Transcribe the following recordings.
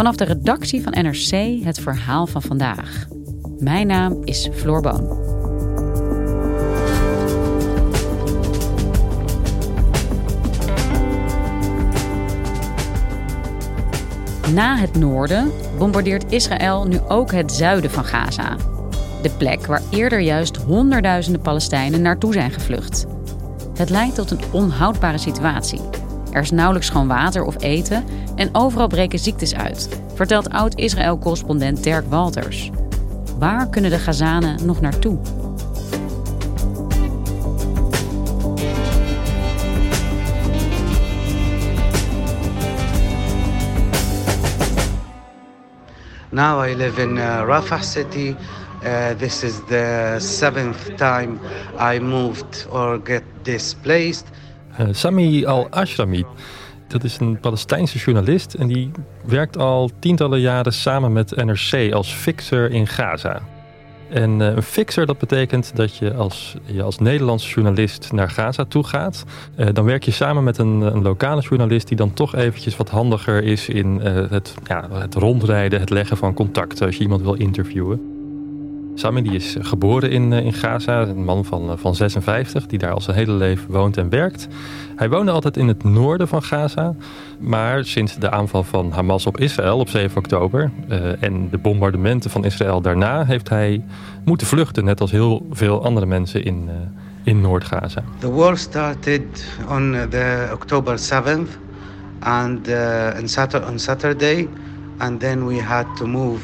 Vanaf de redactie van NRC het verhaal van vandaag. Mijn naam is Floor Boon. Na het noorden bombardeert Israël nu ook het zuiden van Gaza. De plek waar eerder juist honderdduizenden Palestijnen naartoe zijn gevlucht. Het leidt tot een onhoudbare situatie. Er is nauwelijks schoon water of eten en overal breken ziektes uit, vertelt oud-Israël-correspondent Dirk Walters. Waar kunnen de Gazanen nog naartoe? Now I live in uh, Rafah city. Uh, this is the seventh time I moved or get displaced. Uh, Sami al-Ashrami, dat is een Palestijnse journalist en die werkt al tientallen jaren samen met NRC als fixer in Gaza. En uh, een fixer, dat betekent dat je als, je als Nederlandse journalist naar Gaza toe gaat. Uh, dan werk je samen met een, een, lokale journalist die dan toch eventjes wat handiger is in het, ja, het rondrijden, het leggen van contacten als je iemand wil interviewen. Sami die is geboren in, in Gaza, een man van, van 56 die daar al zijn hele leven woont en werkt. Hij woonde altijd in het noorden van Gaza, maar sinds de aanval van Hamas op Israël op 7 oktober en de bombardementen van Israël daarna heeft hij moeten vluchten, net als heel veel andere mensen in, in Noord-Gaza. The war started on the October 7th and uh, on Saturday and then we had to move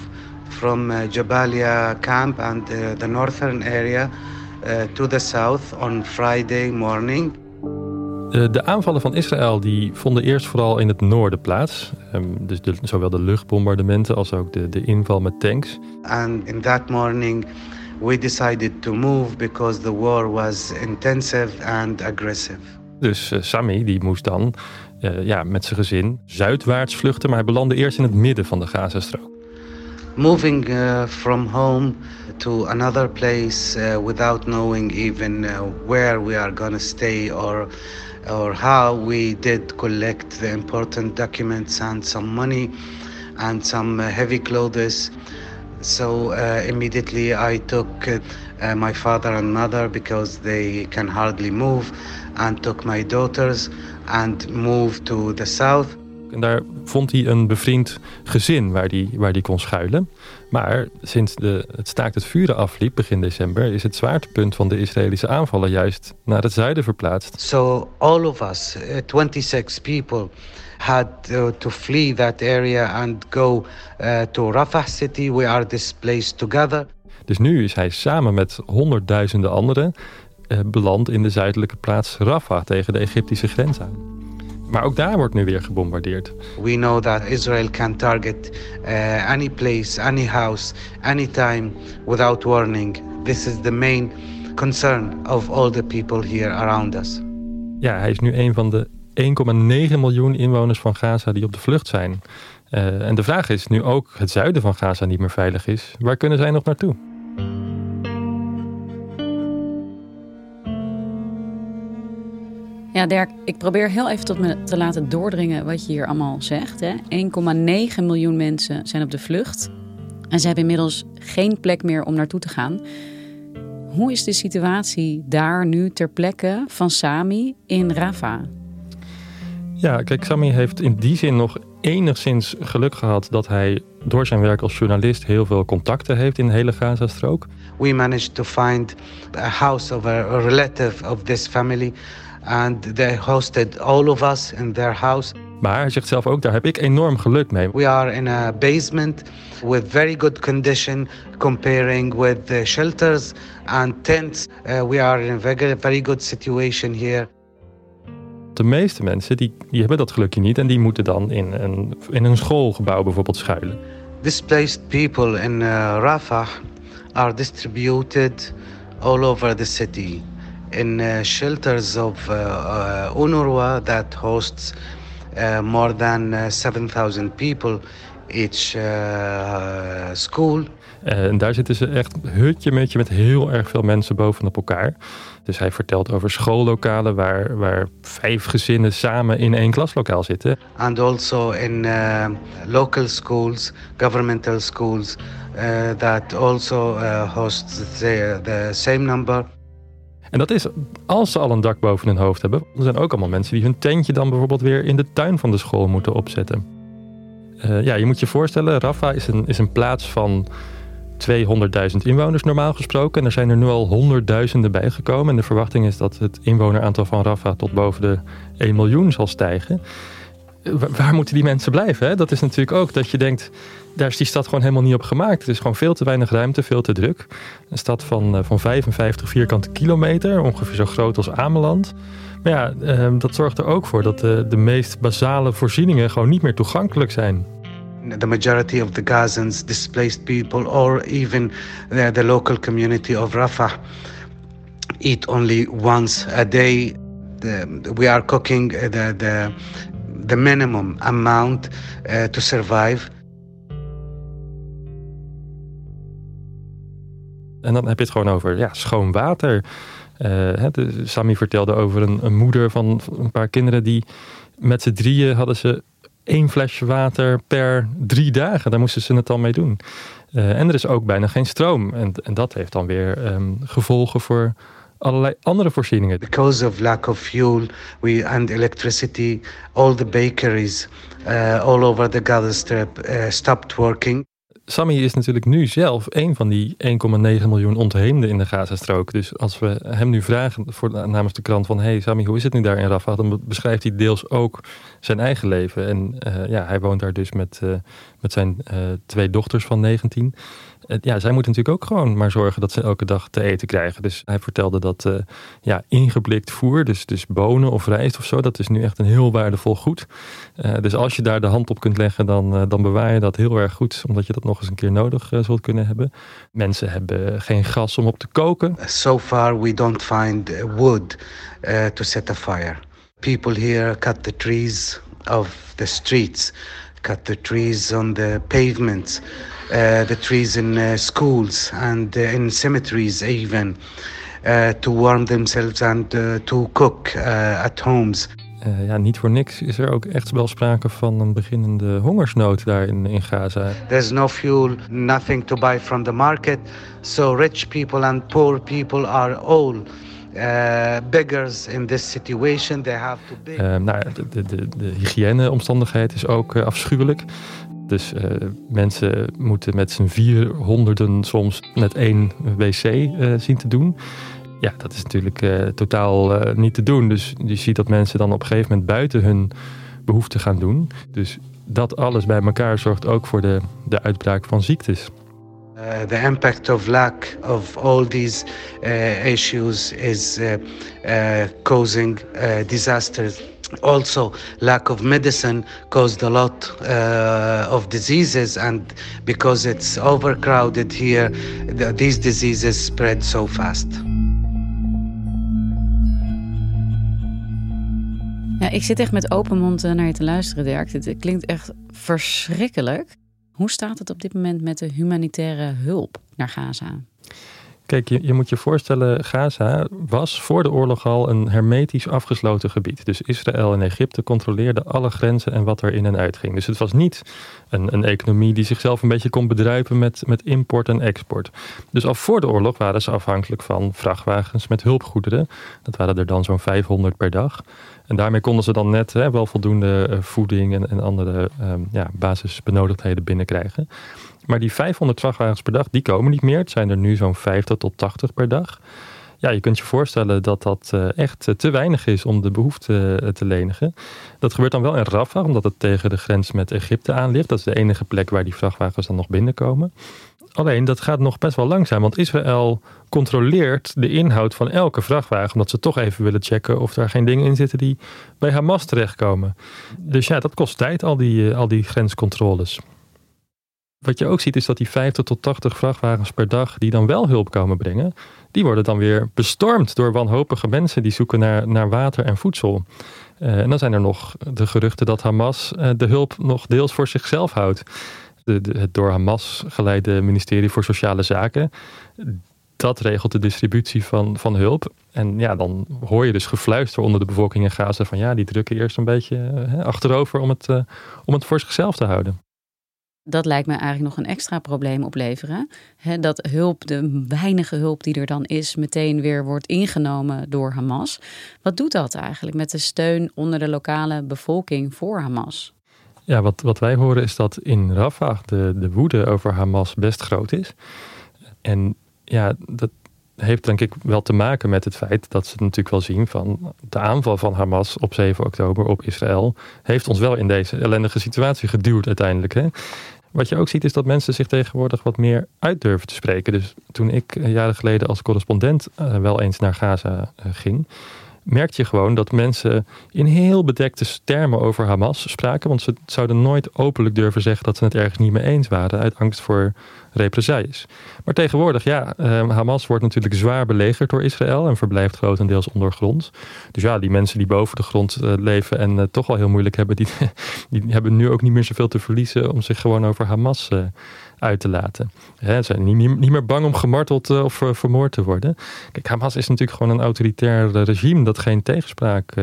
from uh, Jabalia camp and uh, the northern area uh, to the south on Friday morning. De, de, aanvallen van Israël die vonden eerst vooral in het noorden plaats. Um, dus de, zowel de luchtbombardementen als ook de, de inval met tanks. And in that morning we decided to move because the war was intensive and aggressive. Dus uh, Sami die moest dan uh, ja, met zijn gezin zuidwaarts vluchten, maar hij belandde eerst in het midden van de Gazastrook. Moving uh, from home to another place uh, without knowing even uh, where we are going to stay or or how we did collect the important documents and some money and some uh, heavy clothes. So uh, immediately I took uh, my father and mother because they can hardly move and took my daughters and moved to the south. En daar vond hij een bevriend gezin waar hij, waar hij kon schuilen. Maar sinds de, het staakt het vuren afliep begin december... is het zwaartepunt van de Israëlische aanvallen juist naar het zuiden verplaatst. So all of us, 26 people, had uh, to flee that area and go uh, to Rafah city. We are displaced together. Dus nu is hij samen met honderdduizenden anderen... Beland in de zuidelijke plaats Rafah tegen de Egyptische grens aan. Maar ook daar wordt nu weer gebombardeerd. We know that Israel can target uh, any place, any house, anytime without warning. This is the main concern of all the people here around us. Ja, hij is nu een van de 1,9 miljoen inwoners van Gaza die op de vlucht zijn. Uh, en de vraag is, nu ook het zuiden van Gaza niet meer veilig is, waar kunnen zij nog naartoe? Ja, Dirk, ik probeer heel even tot me te laten doordringen wat je hier allemaal zegt. 1,9 miljoen mensen zijn op de vlucht. En ze hebben inmiddels geen plek meer om naartoe te gaan. Hoe is de situatie daar nu ter plekke van Sami in Rafah? Ja, kijk, Sami heeft in die zin nog enigszins geluk gehad dat hij door zijn werk als journalist heel veel contacten heeft in de hele Gazastrook. We managed to find a house of a relative of this family and they hosted all of us in their house. Maar hij zegt zelf ook, daar heb ik enorm geluk mee. We are in a basement with very good condition comparing with the shelters and tents. Uh, we are in a very, very good situation here. De meeste mensen die, die hebben dat gelukje niet en die moeten dan in een, in een schoolgebouw bijvoorbeeld schuilen. Displaced people in uh, Rafah are distributed all over the city in uh, shelters of uh, uh, UNRWA that hosts uh, more than uh, 7,000 people each uh, school. En daar zitten ze echt hutje mutje met heel erg veel mensen bovenop elkaar. Dus hij vertelt over schoollokalen waar, waar vijf gezinnen samen in één klaslokaal zitten. And also in uh, local schools, governmental schools, uh, that also uh, host the, the same number. En dat is als ze al een dak boven hun hoofd hebben. Er zijn ook allemaal mensen die hun tentje dan bijvoorbeeld weer in de tuin van de school moeten opzetten. Uh, ja, je moet je voorstellen, Rafa is een, is een plaats van 200.000 inwoners normaal gesproken. En er zijn er nu al honderdduizenden bijgekomen. En de verwachting is dat het inwoneraantal van Rafa tot boven de 1 miljoen zal stijgen. Waar moeten die mensen blijven? Hè? Dat is natuurlijk ook dat je denkt, daar is die stad gewoon helemaal niet op gemaakt. Het is gewoon veel te weinig ruimte, veel te druk. Een stad van, van 55 vierkante kilometer, ongeveer zo groot als Ameland. Maar ja, dat zorgt er ook voor dat de, de meest basale voorzieningen gewoon niet meer toegankelijk zijn. The majority of the Gazans, displaced people, or even the, local community of Rafah, eat only once a day. We are cooking the, the, the minimum amount to survive. En dan heb je het gewoon over ja, schoon water. Uh, Sami vertelde over een, een, moeder van een paar kinderen die met z'n drieën hadden ze één flesje water per drie dagen. Daar moesten ze het dan mee doen. Uh, en er is ook bijna geen stroom. En, en dat heeft dan weer um, gevolgen voor allerlei andere voorzieningen. Because of lack of fuel we, and electricity, all the bakeries uh, all over the Gaza Strip stopped working. Sami is natuurlijk nu zelf een van die 1,9 miljoen ontheemden in de Gazastrook. Dus als we hem nu vragen voor, namens de krant van... hey Sami, hoe is het nu daar in Rafah? Dan beschrijft hij deels ook zijn eigen leven. En uh, ja, hij woont daar dus met, uh, met zijn uh, twee dochters van 19 ja, zij moeten natuurlijk ook gewoon maar zorgen dat ze elke dag te eten krijgen. Dus hij vertelde dat uh, ja, ingeblikt voer, dus, dus bonen of rijst of zo, dat is nu echt een heel waardevol goed. Uh, dus als je daar de hand op kunt leggen, dan, dan bewaar je dat heel erg goed, omdat je dat nog eens een keer nodig zult kunnen hebben. Mensen hebben geen gas om op te koken. So far we don't find wood to set a fire. People here cut the trees of the streets, cut the trees on the pavements. Uh, the trees in uh, schools and uh, in cemeteries even to warm themselves and to cook at homes. Uh, ja, niet voor niks is er ook echt wel sprake van een beginnende hongersnood daar in, in Gaza. There's no fuel, nothing to buy from the market. So rich people and poor people are all uh, beggars in this situation. They have to beg. Uh, nou, de, de, de, de hygiëneomstandigheid is ook afschuwelijk. Dus uh, mensen moeten met z'n vierhonderden soms net één wc uh, zien te doen. Ja, dat is natuurlijk uh, totaal niet te doen. Dus je ziet dat mensen dan op een gegeven moment buiten hun behoeften gaan doen. Dus dat alles bij elkaar zorgt ook voor de, de uitbraak van ziektes. Uh, the impact of lack of all these uh, issues is uh, causing disasters also lack of medicine caused a lot uh, of diseases and because it's overcrowded here the, these diseases spread so fast Ja, ik zit echt met open mond eh, naar je te luisteren, Dirk. Het klinkt echt verschrikkelijk. Hoe staat het op dit moment met de humanitaire hulp naar Gaza? Kijk, je, moet je voorstellen, Gaza was voor de oorlog al een hermetisch afgesloten gebied. Dus Israël en Egypte controleerden alle grenzen en wat er in en uit ging. Dus het was niet een, een economie die zichzelf een beetje kon bedruipen met, met import en export. Dus al voor de oorlog waren ze afhankelijk van vrachtwagens met hulpgoederen. Dat waren er dan zo'n 500 per dag. En daarmee konden ze dan net hè, wel voldoende eh, voeding en, en andere um, ja, basisbenodigdheden binnenkrijgen. Maar die 500 vrachtwagens per dag, die komen niet meer. Het zijn er nu zo'n 50 tot 80 per dag. Ja, je kunt je voorstellen dat dat eh, echt te weinig is om de behoefte te lenigen. Dat gebeurt dan wel in Rafah, omdat het tegen de grens met Egypte aan ligt. Dat is de enige plek waar die vrachtwagens dan nog binnenkomen. Alleen dat gaat nog best wel langzaam, want Israël controleert de inhoud van elke vrachtwagen, omdat ze toch even willen checken of er geen dingen in zitten die bij Hamas terechtkomen. Dus ja, dat kost tijd, al die, eh, al die grenscontroles. Wat je ook ziet is dat die 50 tot 80 vrachtwagens per dag die dan wel hulp komen brengen, die worden dan weer bestormd door wanhopige mensen die zoeken naar, naar water en voedsel. Uh, en dan zijn er nog de geruchten dat Hamas uh, de hulp nog deels voor zichzelf houdt de, het door Hamas geleide ministerie voor Sociale Zaken. Dat regelt de distributie van, van hulp. En ja, dan hoor je dus gefluister onder de bevolking in Gaza van ja, die drukken eerst een beetje hè, achterover om het, om het voor zichzelf te houden. Dat lijkt me eigenlijk nog een extra probleem opleveren. dat hulp, de weinige hulp die er dan is, meteen weer wordt ingenomen door Hamas. Wat doet dat eigenlijk met de steun onder de lokale bevolking voor Hamas? Ja, wat, wat wij horen is dat in Rafah de, de woede over Hamas best groot is. En ja, dat heeft denk ik wel te maken met het feit dat ze natuurlijk wel zien van de aanval van Hamas op 7 oktober op Israël heeft ons wel in deze ellendige situatie geduwd uiteindelijk. Hè? Wat je ook ziet is dat mensen zich tegenwoordig wat meer uit durven te spreken. Dus toen ik jaren geleden als correspondent uh, wel eens naar Gaza uh, ging, merkte je gewoon dat mensen in heel bedekte termen over Hamas spraken. Want ze zouden nooit openlijk durven zeggen dat ze het ergens niet mee eens waren. Uit angst voor represailles. Maar tegenwoordig, ja, eh, Hamas wordt natuurlijk zwaar belegerd door Israël. En verblijft grotendeels ondergronds. Dus ja, die mensen die boven de grond uh, leven en uh, toch al heel moeilijk hebben. Die, die hebben nu ook niet meer zoveel te verliezen om zich gewoon over Hamas uit te laten. ze zijn niet, meer bang om gemarteld eh, of eh, vermoord te worden. Kijk, Hamas is natuurlijk gewoon een autoritair regime dat geen tegenspraak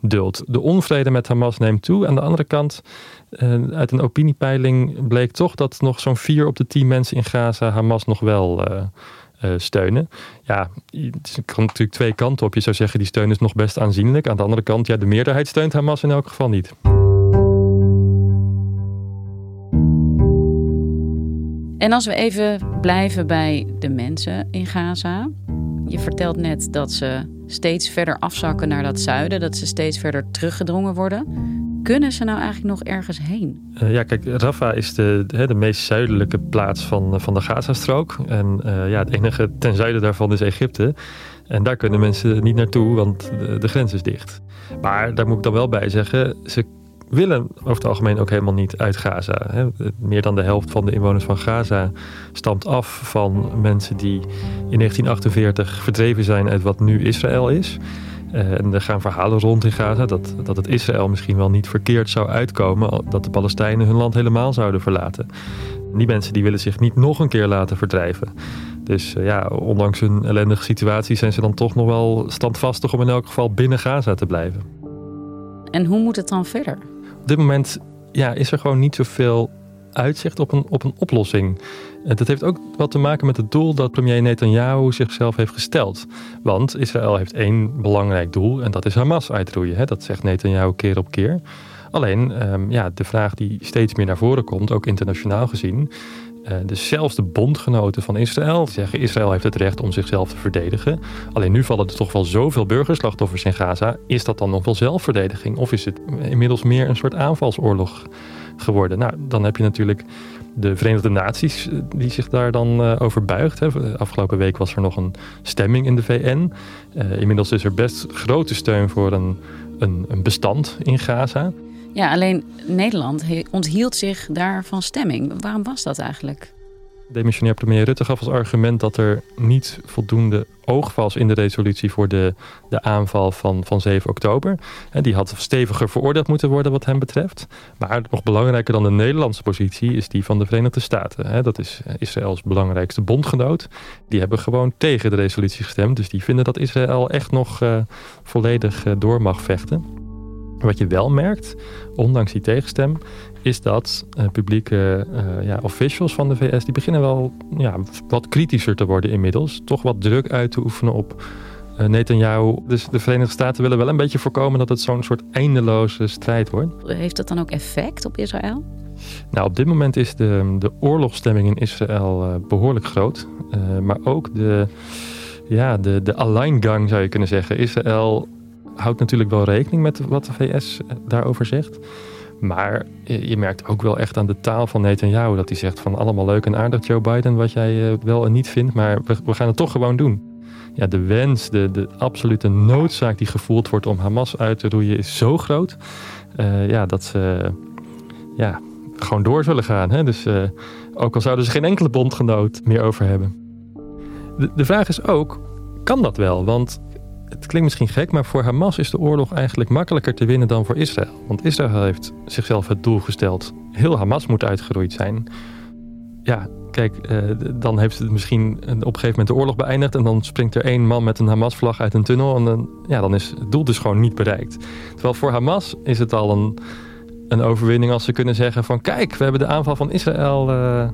De onvrede met Hamas neemt toe. Aan de andere kant, uit een opiniepeiling bleek toch dat nog zo'n vier op de tien mensen in Gaza Hamas nog wel steunen. Ja, het kan natuurlijk twee kanten op. Je zou zeggen, die steun is nog best aanzienlijk. Aan de andere kant, ja, de meerderheid steunt Hamas in elk geval niet. En als we even blijven bij de mensen in Gaza. Je vertelt net dat ze steeds verder afzakken naar dat zuiden, dat ze steeds verder teruggedrongen worden. Kunnen ze nou eigenlijk nog ergens heen? Uh, ja, kijk, Rafah is de, de, de, meest zuidelijke plaats van, van de Gazastrook. En uh, ja, het enige ten zuiden daarvan is Egypte. En daar kunnen mensen niet naartoe, want de, de grens is dicht. Maar daar moet ik dan wel bij zeggen, ze willen over het algemeen ook helemaal niet uit Gaza. Meer dan de helft van de inwoners van Gaza stamt af van mensen die in 1948 verdreven zijn uit wat nu Israël is. Eh, en er gaan verhalen rond in Gaza dat, dat het Israël misschien wel niet verkeerd zou uitkomen dat de Palestijnen hun land helemaal zouden verlaten. Die mensen die willen zich niet nog een keer laten verdrijven. Dus eh, ja, ondanks hun ellendige situatie zijn ze dan toch nog wel standvastig om in elk geval binnen Gaza te blijven. En hoe moet het dan verder? Dit moment ja, is er gewoon niet zoveel uitzicht op een, op een oplossing. En dat heeft ook wat te maken met het doel dat premier Netanyahu zichzelf heeft gesteld. Want Israël heeft één belangrijk doel en dat is Hamas uitroeien. Hè? Dat zegt Netanyahu keer op keer. Alleen, um, ja, de vraag die steeds meer naar voren komt, ook internationaal gezien, dus zelfs de bondgenoten van Israël zeggen Israël heeft het recht om zichzelf te verdedigen. Alleen nu vallen er toch wel zoveel burgerslachtoffers in Gaza. Is dat dan nog wel zelfverdediging? Of is het inmiddels meer een soort aanvalsoorlog geworden? Nou, dan heb je natuurlijk de Verenigde Naties eh, die zich daar dan uh, over buigt. Afgelopen week was er nog een stemming in de VN. Inmiddels is er best grote steun voor een, een, een bestand in Gaza. Ja, alleen Nederland onthield zich daar van stemming. Waarom was dat eigenlijk? Demissionair premier Rutte gaf als argument dat er niet voldoende oog was in de resolutie voor de, de aanval van, van 7 oktober. En die had steviger veroordeeld moeten worden wat hem betreft. Maar nog belangrijker dan de Nederlandse positie is die van de Verenigde Staten. Dat is Israëls belangrijkste bondgenoot. Die hebben gewoon tegen de resolutie gestemd. Dus die vinden dat Israël echt nog uh, volledig uh, door mag vechten. Wat je wel merkt, ondanks die tegenstem, is dat uh, publieke uh, ja, officials van de VS... die beginnen wel ja, wat kritischer te worden inmiddels. Toch wat druk uit te oefenen op uh, Netanyahu. Dus de Verenigde Staten willen wel een beetje voorkomen... dat het zo'n soort eindeloze strijd wordt. Heeft dat dan ook effect op Israël? Nou, op dit moment is de, de oorlogsstemming in Israël behoorlijk groot. maar ook de, ja, de, de alleingang zou je kunnen zeggen. Israël houdt natuurlijk wel rekening met wat de VS daarover zegt... Maar je merkt ook wel echt aan de taal van Netanyahu dat hij zegt van allemaal leuk en aardig Joe Biden wat jij eh, wel en niet vindt, maar we, gaan het toch gewoon doen. Ja, de wens, de, de absolute noodzaak die gevoeld wordt om Hamas uit te roeien is zo groot. Ja, dat ze ja, gewoon door zullen gaan. Hè? Dus ook al zouden ze geen enkele bondgenoot meer over hebben. De, de vraag is ook, kan dat wel? Want het klinkt misschien gek, maar voor Hamas is de oorlog eigenlijk makkelijker te winnen dan voor Israël. Want Israël heeft zichzelf het doel gesteld: heel Hamas moet uitgeroeid zijn. Ja, kijk, eh, dan heeft het misschien op een gegeven moment de oorlog beëindigd. En dan springt er één man met een Hamas-vlag uit een tunnel. En dan, ja, dan is het doel dus gewoon niet bereikt. Terwijl voor Hamas is het al een, een overwinning als ze kunnen zeggen: van kijk, we hebben de aanval van Israël. Uh,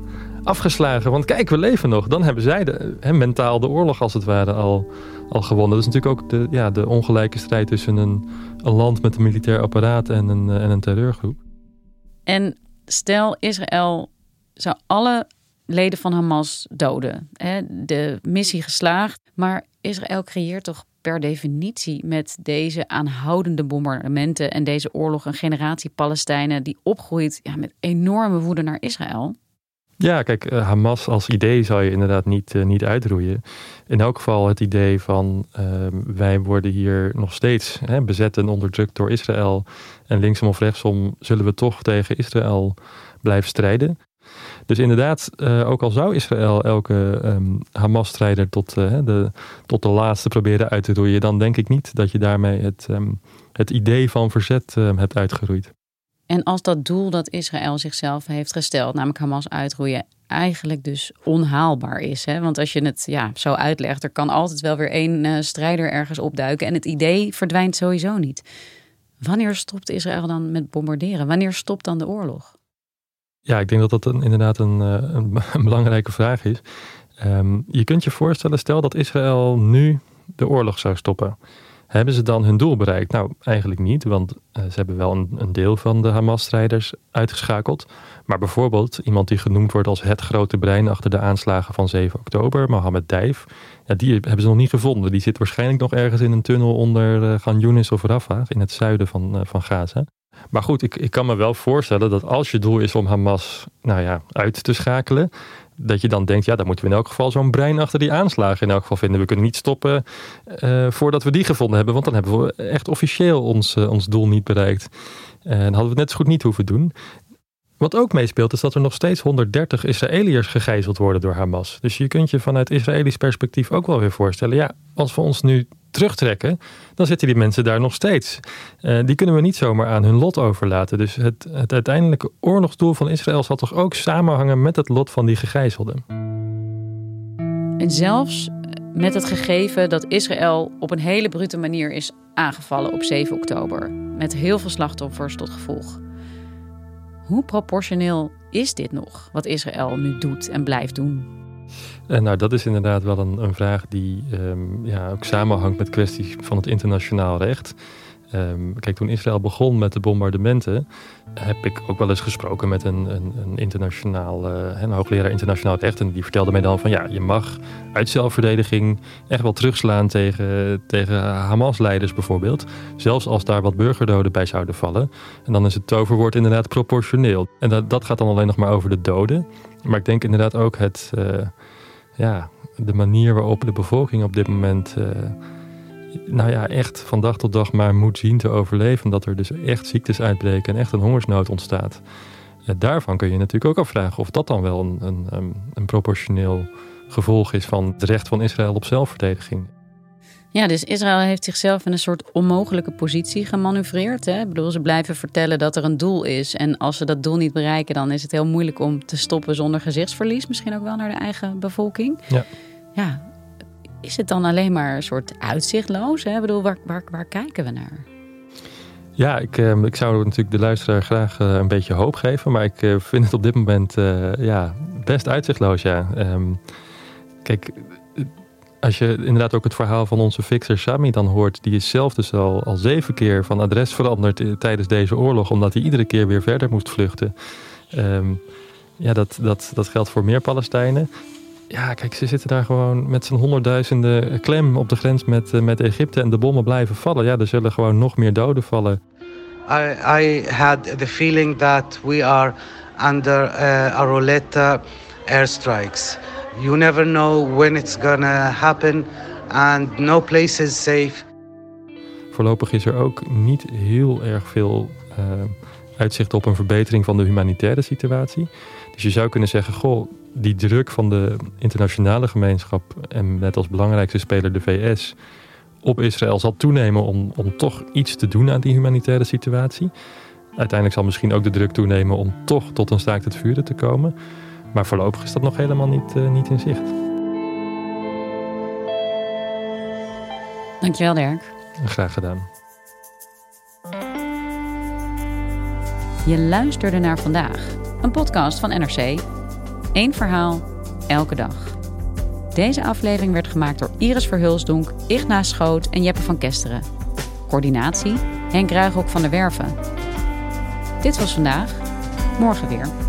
afgeslagen. Want kijk, we leven nog. Dan hebben zij de, mentaal de oorlog als het ware al, al gewonnen. Dat is natuurlijk ook de, ja, de ongelijke strijd tussen een, een land met een militair apparaat en een, en een terreurgroep. En stel Israël zou alle leden van Hamas doden. De missie geslaagd. Maar Israël creëert toch per definitie met deze aanhoudende bombardementen en deze oorlog een generatie Palestijnen die opgroeit ja, met enorme woede naar Israël? Ja, kijk, eh, Hamas als idee zou je inderdaad niet, uh, niet uitroeien. In elk geval het idee van uh, wij worden hier nog steeds hè, bezet en onderdrukt door Israël. En linksom of rechtsom zullen we toch tegen Israël blijven strijden. Dus inderdaad, uh, ook al zou Israël elke um, Hamas-strijder tot, de, tot de laatste proberen uit te roeien, dan denk ik niet dat je daarmee het, um, het idee van verzet hebt uitgeroeid. En als dat doel dat Israël zichzelf heeft gesteld, namelijk Hamas uitroeien, eigenlijk dus onhaalbaar is. Hè? Want als je het ja, zo uitlegt, er kan altijd wel weer één uh, strijder ergens opduiken en het idee verdwijnt sowieso niet. Wanneer stopt Israël dan met bombarderen? Wanneer stopt dan de oorlog? Ja, ik denk dat dat inderdaad een, eh, een, belangrijke vraag is. Um, je kunt je voorstellen, stel dat Israël nu de oorlog zou stoppen. Hebben ze dan hun doel bereikt? Nou, eigenlijk niet, want uh, ze hebben wel een, een, deel van de Hamas-strijders uitgeschakeld. Maar bijvoorbeeld iemand die genoemd wordt als het grote brein achter de aanslagen van 7 oktober, Mohammed Dijf, ja, die hebben ze nog niet gevonden. Die zit waarschijnlijk nog ergens in een tunnel onder uh, Gan Yunis of Rafah, in het zuiden van, uh, van Gaza. Maar goed, ik, ik kan me wel voorstellen dat als je doel is om Hamas nou ja, uit te schakelen, dat je dan denkt, ja, dan moeten we in elk geval zo'n brein achter die aanslagen in elk geval vinden. We kunnen niet stoppen uh, voordat we die gevonden hebben, want dan hebben we echt officieel ons, uh, ons doel niet bereikt. En hadden we het net zo goed niet hoeven doen. Wat ook meespeelt is dat er nog steeds 130 Israëliërs gegijzeld worden door Hamas. Dus je kunt je vanuit Israëlisch perspectief ook wel weer voorstellen, ja, als we ons nu terugtrekken, dan zitten die mensen daar nog steeds. Uh, die kunnen we niet zomaar aan hun lot overlaten. Dus het, het uiteindelijke oorlogsdoel van Israël zal toch ook samenhangen met het lot van die gegijzelden. En zelfs met het gegeven dat Israël op een hele brute manier is aangevallen op 7 oktober, met heel veel slachtoffers tot gevolg. Hoe proportioneel is dit nog, wat Israël nu doet en blijft doen? En nou, dat is inderdaad wel een, een vraag die um, ja, ook samenhangt met kwesties van het internationaal recht. Um, kijk, toen Israël begon met de bombardementen, heb ik ook wel eens gesproken met een, een, een internationaal, uh, een hoogleraar internationaal recht. En die vertelde mij dan van ja, je mag uit zelfverdediging echt wel terugslaan tegen, tegen Hamas-leiders bijvoorbeeld. Zelfs als daar wat burgerdoden bij zouden vallen. En dan is het toverwoord inderdaad proportioneel. En dat, dat gaat dan alleen nog maar over de doden. Maar ik denk inderdaad ook het, uh, ja, de manier waarop de bevolking op dit moment. Uh, nou ja, echt van dag tot dag maar moet zien te overleven. Dat er dus echt ziektes uitbreken en echt een hongersnood ontstaat. Daarvan kun je natuurlijk ook afvragen of dat dan wel een, een, een proportioneel gevolg is van het recht van Israël op zelfverdediging. Ja, dus Israël heeft zichzelf in een soort onmogelijke positie gemanoeuvreerd. Hè? Ik bedoel, ze blijven vertellen dat er een doel is. En als ze dat doel niet bereiken, dan is het heel moeilijk om te stoppen zonder gezichtsverlies. Misschien ook wel naar de eigen bevolking. Ja. Ja, is het dan alleen maar een soort uitzichtloos? Hè? Ik bedoel, waar, waar, waar kijken we naar? Ja, ik, eh, ik zou natuurlijk de luisteraar graag eh, een beetje hoop geven. Maar ik eh, vind het op dit moment eh, ja, best uitzichtloos, ja. Ehm, kijk, als je inderdaad ook het verhaal van onze fixer Sami dan hoort, die is zelf dus al, al zeven keer van adres veranderd eh, tijdens deze oorlog, omdat hij iedere keer weer verder moest vluchten. Ehm, ja, dat, dat, dat geldt voor meer Palestijnen. Ja, kijk, ze zitten daar gewoon met z'n honderdduizenden klem op de grens met, uh, met Egypte en de bommen blijven vallen. Ja, er zullen gewoon nog meer doden vallen. I, I had the feeling that we are under uh, a roulette airstrikes. You never know when it's gonna happen and no place is safe. Voorlopig is er ook niet heel erg veel uh, uitzicht op een verbetering van de humanitaire situatie. Dus je zou kunnen zeggen, goh, die druk van de internationale gemeenschap en net als belangrijkste speler de VS op Israël zal toenemen om, om toch iets te doen aan die humanitaire situatie. Uiteindelijk zal misschien ook de druk toenemen om toch tot een staakt het vuren te komen. Maar voorlopig is dat nog helemaal niet, uh, niet in zicht. Dankjewel, Dirk. Graag gedaan. Je luisterde naar vandaag, een podcast van NRC. Eén verhaal, elke dag. Deze aflevering werd gemaakt door Iris Verhulsdonk, Ignaas Schoot en Jeppe van Kesteren. Coördinatie Henk Ruigrok van der Werven. Dit was vandaag, morgen weer.